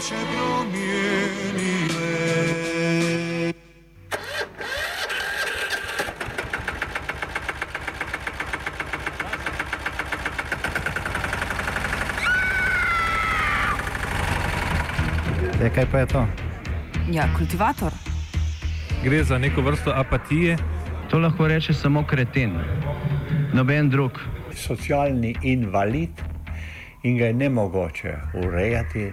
se promijenile. E, kaj pa je to? Ja, kultivator. Gre za neko vrsto apatije. To lahko reče samo kreten, noben drug. socialni invalid in ga je ne mogoče urejati.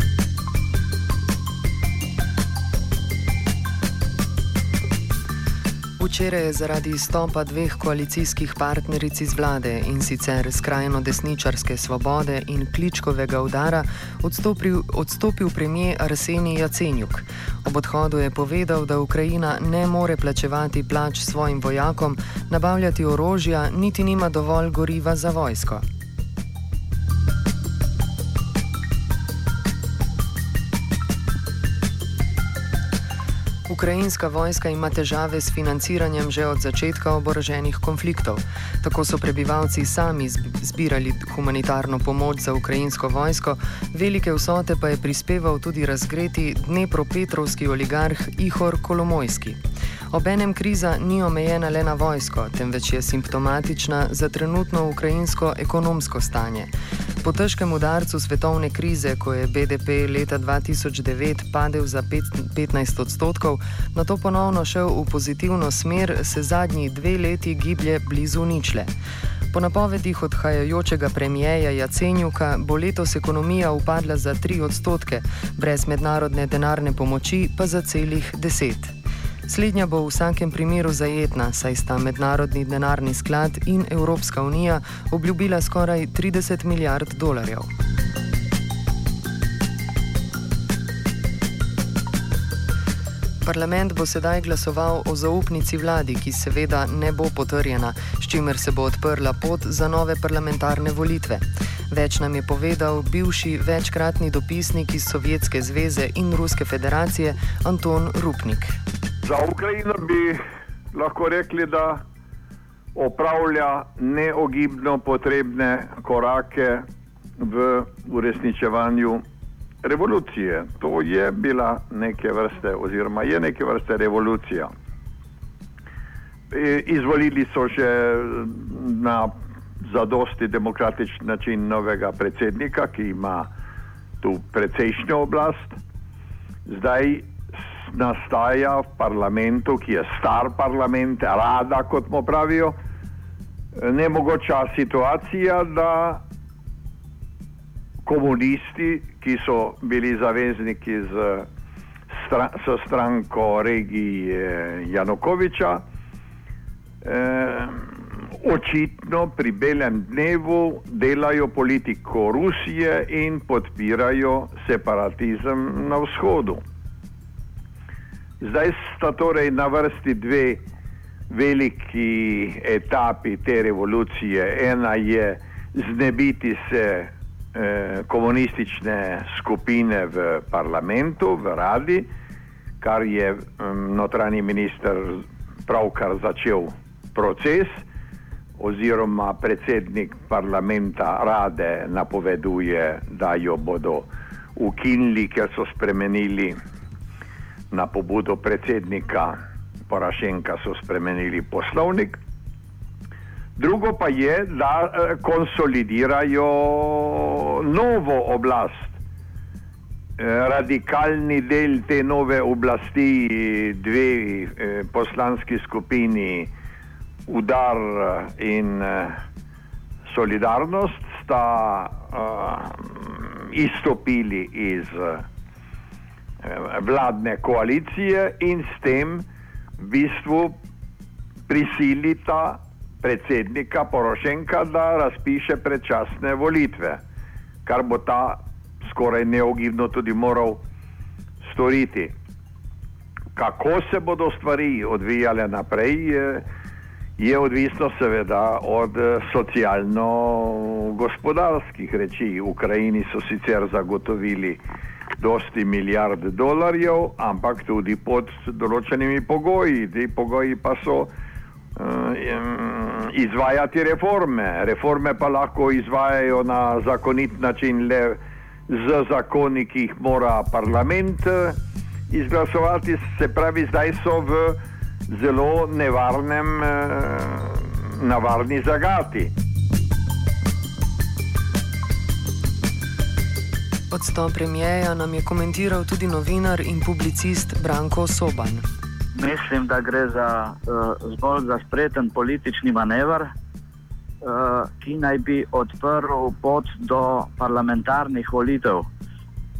Včeraj je zaradi izstopa dveh koalicijskih partneric iz vlade in sicer skrajno desničarske svobode in kličkovega udara odstopil, odstopil premijer Arsenij Jacenjuk. Ob odhodu je povedal, da Ukrajina ne more plačevati plač svojim vojakom, nabavljati orožja, niti nima dovolj goriva za vojsko. Ukrajinska vojska ima težave s financiranjem že od začetka oboroženih konfliktov. Tako so prebivalci sami zbirali humanitarno pomoč za ukrajinsko vojsko, velike vsote pa je prispeval tudi razgreti Dnepropetrovski oligarh Ihor Kolomojski. Obenem kriza ni omejena le na vojsko, temveč je simptomatična za trenutno ukrajinsko ekonomsko stanje. Po težkem udarcu svetovne krize, ko je BDP leta 2009 padel za 15 odstotkov, na to ponovno šel v pozitivno smer, se zadnji dve leti giblje blizu ničle. Po napovedih odhajajočega premijeja Jacenjuka bo letos ekonomija upadla za 3 odstotke, brez mednarodne denarne pomoči pa za celih 10. Slednja bo v vsakem primeru zajetna, saj sta Mednarodni denarni sklad in Evropska unija obljubila skoraj 30 milijard dolarjev. Parlament bo sedaj glasoval o zaupnici vladi, ki seveda ne bo potrjena, s čimer se bo odprla pot za nove parlamentarne volitve. Več nam je povedal bivši večkratni dopisnik iz Sovjetske zveze in Ruske federacije Anton Rupnik. Za Ukrajino bi lahko rekli, da opravlja neogibno potrebne korake v uresničevanju revolucije. To je bila neke vrste, oziroma je neke vrste revolucija. E, izvolili so že na zadosti demokratičen način novega predsednika, ki ima tu precejšnjo oblast. Zdaj nastaja v parlamentu, ki je star parlament, rada, kot mu pravijo, nemogoča situacija, da komunisti, ki so bili zavezniki z stra s stranko regije Janukoviča, eh, očitno pri belem dnevu delajo politiko Rusije in podpirajo separatizem na vzhodu. Zdaj sta torej na vrsti dve veliki etapi te revolucije. Ena je znebiti se eh, komunistične skupine v parlamentu, v radi, kar je um, notranji minister pravkar začel proces, oziroma predsednik parlamenta rade napoveduje, da jo bodo ukinili, ker so spremenili na pobudo predsednika Porašenka so spremenili poslovnik. Drugo pa je, da eh, konsolidirajo novo oblast. radikalni del te nove oblasti, dve eh, poslanski skupini, udar in eh, solidarnost, sta eh, izstopili iz eh, vladne koalicije in s tem v bistvu prisilita predsednika Porošenka, da razpiše predčasne volitve, kar bo ta skoraj neogibno tudi moral storiti. Kako se bodo stvari odvijale naprej, je, je odvisno seveda od socialno-gospodarskih reči. Ukrajini so sicer zagotovili dosti milijard dolarjev, ampak tudi pod določenimi pogoji. Ti pogoji pa so uh, izvajati reforme. Reforme pa lahko izvajajo na zakonit način le z zakoni, ki jih mora parlament eh, izglasovati, se pravi, zdaj so v zelo nevarnem, eh, navarni zagati. Odstop premijeja nam je komentiral tudi novinar in publicist Branko Soban. Mislim, da gre za, uh, zgolj za spreten politični manever, uh, ki naj bi odprl pot do parlamentarnih volitev.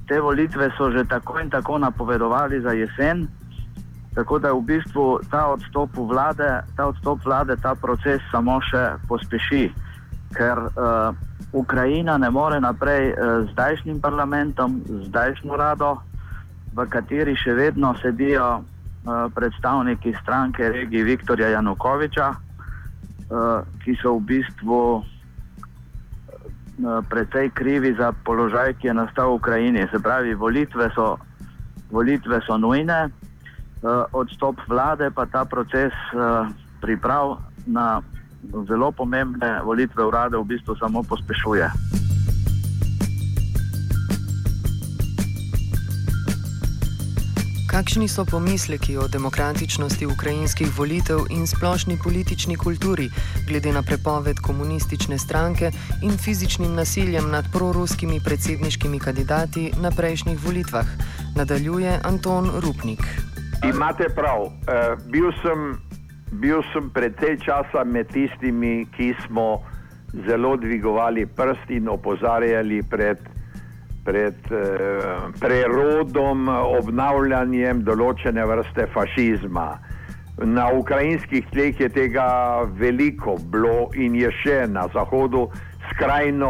Te volitve so že tako in tako napovedovali za jesen, tako da v bistvu ta odstop vlade, ta, odstop vlade, ta proces samo še pospeši, ker uh, Ukrajina ne more naprej uh, z zdajšnjim parlamentom, z zdajšnjo rado, v kateri še vedno sedijo uh, predstavniki stranke regije Viktorja Janukoviča. Eh, ki so v bistvu precej krivi za položaj, ki je nastal v Ukrajini. Se pravi, volitve so, volitve so nujne, odstop vlade pa ta proces priprav na zelo pomembne volitve urade v bistvu samo pospešuje. Kakšni so pomisleki o demokratičnosti ukrajinskih volitev in splošni politični kulturi, glede na prepoved komunistične stranke in fizičnim nasiljem nad proruskimi predsedniškimi kandidati na prejšnjih volitvah? Nadaljuje Anton Rupnik. Imate prav. Uh, bil, sem, bil sem precej časa med tistimi, ki smo zelo dvigovali prst in opozarjali pred pred eh, prerodom, obnavljanjem določene vrste fašizma. Na ukrajinskih tleh je tega veliko bilo in je še na zahodu skrajno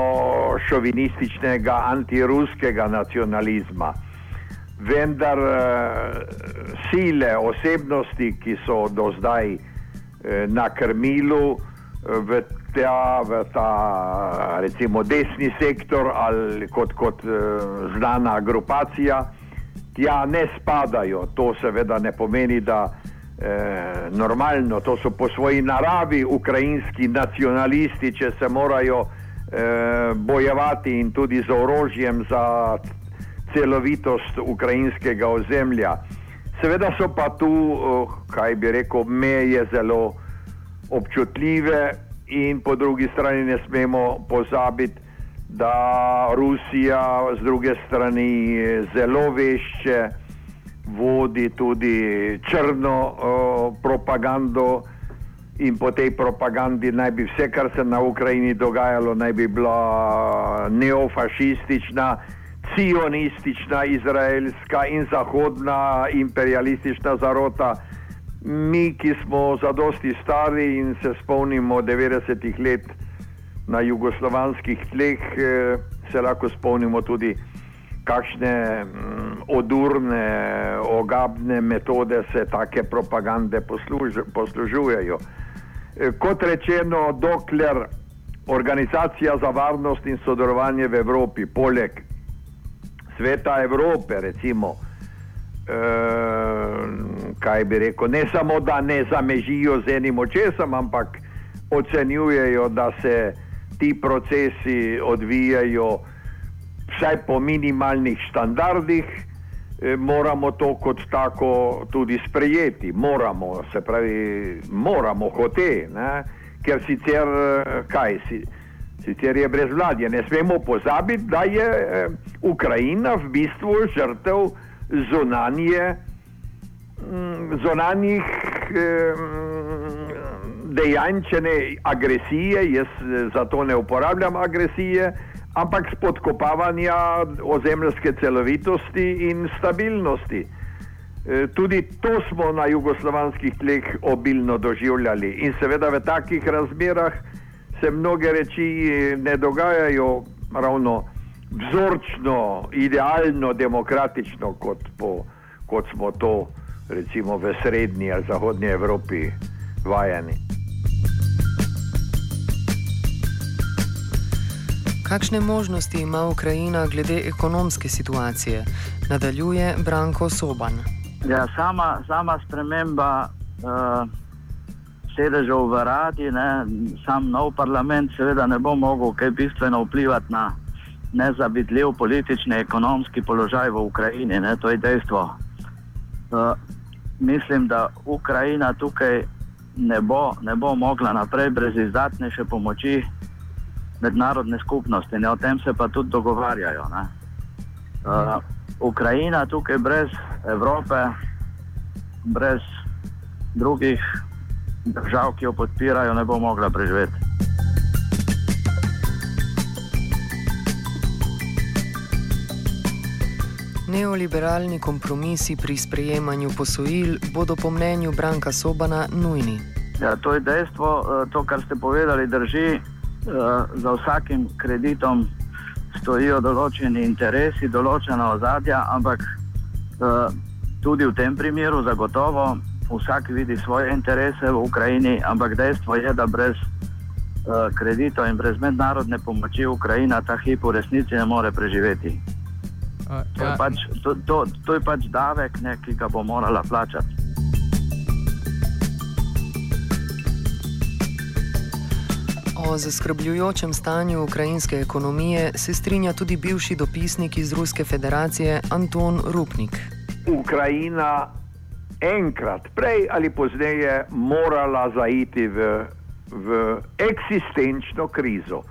šovinističnega antiruskega nacionalizma. Vendar eh, sile, osebnosti, ki so do zdaj eh, na krmilu, v ta, v ta recimo desni sektor ali kot, kot uh, znana grupacija, tja ne spadajo. To seveda ne pomeni, da eh, normalno, to so po svoji naravi ukrajinski nacionalisti, če se morajo eh, bojevati in tudi z orožjem za celovitost ukrajinskega ozemlja. Seveda so pa tu, kaj bi rekel, meje zelo občutljive, in po drugi strani ne smemo pozabiti, da Rusija z druge strani zelo vešče vodi tudi črno uh, propagando. In po tej propagandi naj bi vse, kar se na Ukrajini dogajalo, naj bi bila neofašistična, cionistična, izraelska in zahodna imperialistična zarota. Mi, ki smo zadosti stari in se spomnimo 90-ih let na jugoslovanskih tleh, eh, se lahko spomnimo tudi, kakšne mm, odurne, ogabne metode se take propagande posluž, poslužujejo. Eh, kot rečeno, dokler Organizacija za varnost in sodelovanje v Evropi, poleg sveta Evrope, recimo, eh, kaj bi rekel, ne samo da ne zamežijo z enim očesom, ampak ocenjujejo, da se ti procesi odvijajo vsaj po minimalnih standardih. Eh, moramo to kot tako tudi sprejeti, moramo, se pravi, moramo hote, ne? ker sicer kaj si. Sicer je brezvladje. Ne smemo pozabiti, da je eh, Ukrajina v bistvu žrtev zunanje, mm, zunanjih eh, dejančene agresije, jaz eh, zato ne uporabljam agresije, ampak spodkopavanja ozemljske celovitosti in stabilnosti. E, Tudi to smo na jugoslovanskih tleh obilno doživljali in seveda v takih razmerah se mnoge reči eh, ne dogajajo ravno vzorčno, idealno, demokratično, kot, po, kot smo to recimo v srednji ali zahodnji Evropi vajeni. Kakšne možnosti ima Ukrajina glede ekonomske situacije? Nadaljuje Branko Soban. Ja, sama, sama sprememba uh, sedežev v radi, ne, sam nov parlament, seveda ne bo mogel kaj bistveno vplivati na nezavidljiv politični, ekonomski položaj v Ukrajini. Ne, to je dejstvo. Uh, mislim, da Ukrajina tukaj ne bo, ne bo mogla naprej brez izdatnejše pomoči mednarodne skupnosti. Ne, o tem se pa tudi dogovarjajo. Uh, Ukrajina tukaj brez Evrope, brez drugih držav, ki jo podpirajo, ne bo mogla preživeti. Neoliberalni kompromisi pri sprejemanju posojil bodo po mnenju Branka Sobana nujni. Ja, to je dejstvo, eh, to, kar ste povedali, drži. Eh, Za vsakim kreditom stojijo določeni interesi, določena ozadja, ampak eh, tudi v tem primeru zagotovo vsak vidi svoje interese v Ukrajini, ampak dejstvo je, da brez kreditov in brez mednarodne pomoči Ukrajina ta hip v resnici ne more preživeti. To je pač, to, to, to je pač davek, ne, ki ga bo morala plačati. O zaskrbljujočem stanju ukrajinske ekonomije se strinja tudi bivši dopisnik iz Ruske federacije Anton Rupnik. Ukrajina enkrat, prej ali pozneje, morala zaiti v, v eksistenčno krizo.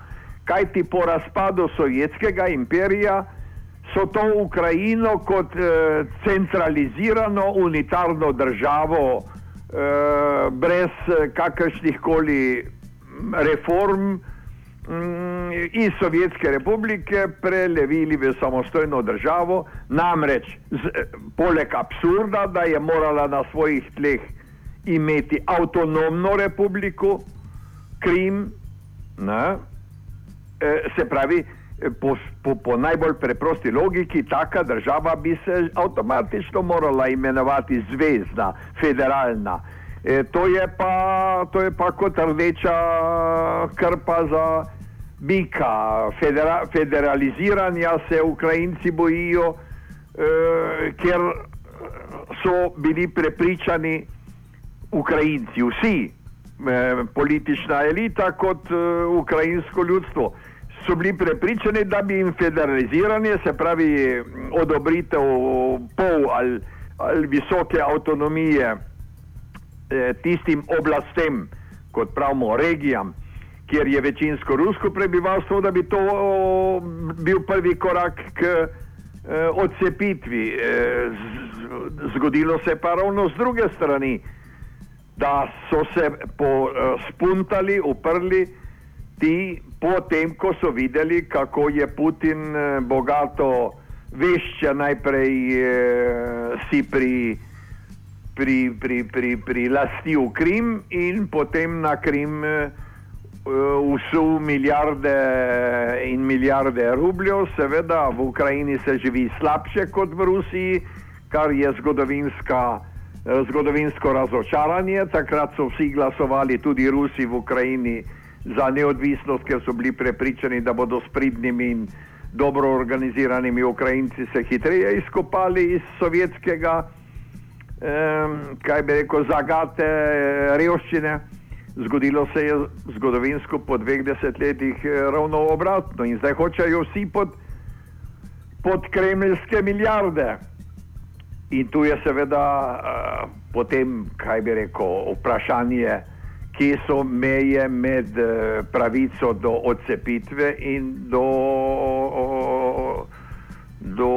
Kaj ti po razpadu Sovjetskega imperija so to Ukrajino kot eh, centralizirano unitarno državo eh, brez kakršnih koli reform mm, iz Sovjetske republike prelevili v samostojno državo, namreč z, poleg absurda, da je morala na svojih tleh imeti avtonomno republiko, Krim, e, se pravi, po, po, po najbolj preprosti logiki, taka država bi se avtomatično morala imenovati zvezdna, federalna. E, to, je pa, to je pa kot rdeča krpa za bika. Federa, federaliziranja se Ukrajinci bojijo, e, ker so bili prepričani Ukrajinci, vsi, e, politična elita kot e, ukrajinsko ljudstvo. So bili prepričani, da bi jim federaliziranje, se pravi odobritev pol ali, ali visoke avtonomije, eh, tistim oblastem, kot pravimo regijam, kjer je večinsko rusko prebivalstvo, da bi to o, bil prvi korak k eh, odcepitvi. Eh, z, zgodilo se pa ravno z druge strani, da so se po, eh, spuntali, uprli ti, potem ko so videli, kako je Putin eh, bogato vešča najprej eh, si pri pri, pri, pri, pri lasti v Krim in potem na Krim usul milijarde in milijarde rubljev. Seveda v Ukrajini se živi slabše kot v Rusiji, kar je zgodovinsko razočaranje. Takrat so vsi glasovali, tudi Rusi v Ukrajini, za neodvisnost, ker so bili prepričani, da bodo s pridnimi in dobro organiziranimi Ukrajinci se hitreje izkopali iz sovjetskega kaj bi rekel, zagate revščine. Zgodilo se je zgodovinsko po dveh desetletjih ravno obratno in zdaj hočejo vsi pod, pod kremljske milijarde. In tu je seveda uh, potem, kaj bi rekel, vprašanje, kje so meje med eh, pravico do odcepitve in do, do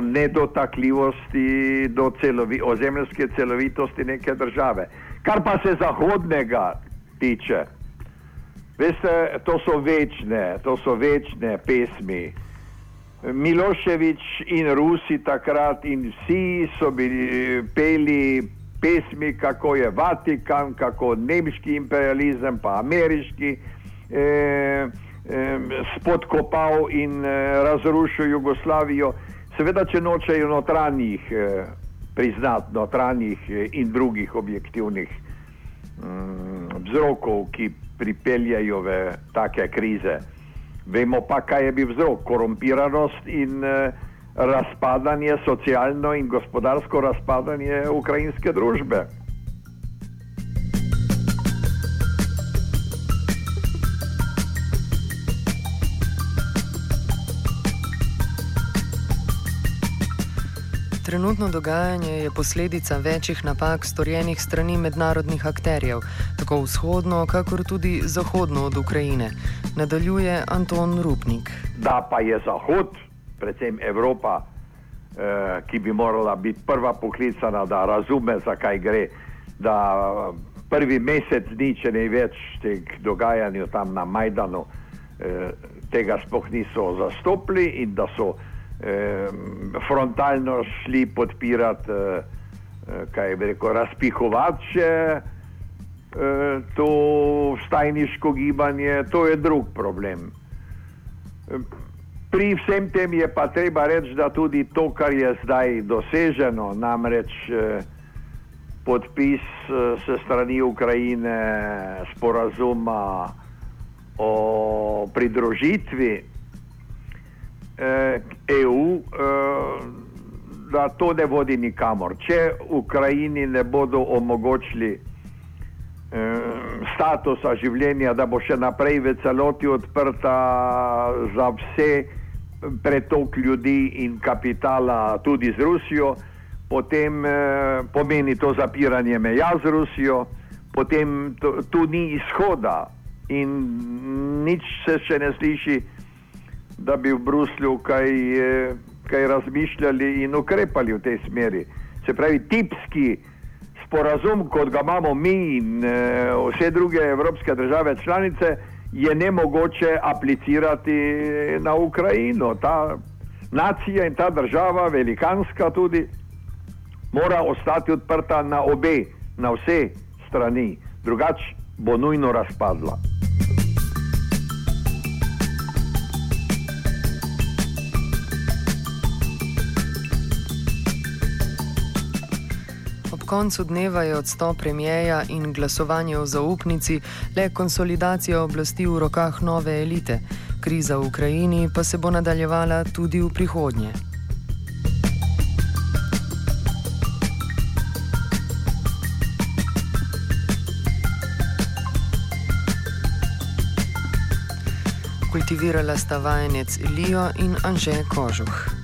nedotakljivosti, do celovi, ozemljske celovitosti neke države. Kar pa se zahodnega tiče, veste, to so večne, to so večne pesmi. Miloševič in Rusi takrat in vsi so bili peli pesmi, kako je Vatikan, kako nemški imperializem, pa ameriški eh, eh, spodkopal in eh, razrušil Jugoslavijo. Seveda, če nočejo notranjih, eh, priznati notranjih eh, in drugih objektivnih mm, vzrokov, ki pripeljajo v take krize. Vemo pa, kaj je bil vzrok, korumpiranost in eh, razpadanje, socialno in gospodarsko razpadanje ukrajinske družbe. Trenutno dogajanje je posledica večjih napak storjenih strani mednarodnih akterjev, tako vzhodno, kakor tudi zahodno od Ukrajine, nadaljuje Anton Rupnik. Da pa je Zahod, predvsem Evropa, eh, ki bi morala biti prva poklicana, da razume, zakaj gre, da prvi mesec dni, če ne več, teh dogajanj tam na Majdanu, eh, tega sploh niso zastopili in da so eh, frontalno šli podpirati, eh, eh, kaj bi rekel, razpihovati še eh, to stajniško gibanje, to je drug problem. Eh, Pri vsem tem je pa treba reči, da tudi to, kar je zdaj doseženo, namreč eh, podpis eh, se strani Ukrajine sporazuma o pridružitvi EU, eh, da to ne vodi nikamor. Če Ukrajini ne bodo omogočili eh, statusa življenja, da bo še naprej v celoti odprta za vse pretok ljudi in kapitala tudi z Rusijo, potem eh, pomeni to zapiranje meja z Rusijo, potem tu ni izhoda in nič se še ne sliši, da bi v Bruslju kaj, eh, kaj razmišljali in ukrepali v tej smeri. Se pravi, tipski sporazum, kot ga imamo mi in eh, vse druge evropske države članice, je ne mogoče aplicirati na Ukrajino. Ta nacija in ta država, velikanska tudi, mora ostati odprta na obe, na vse strani, drugače bo nujno razpadla. Ob koncu dneva je odstop premijeja in glasovanje o zaupnici le konsolidacija oblasti v rokah nove elite. Kriza v Ukrajini pa se bo nadaljevala tudi v prihodnje. Kultivirala sta vajenec Lijo in Anže Kožuh.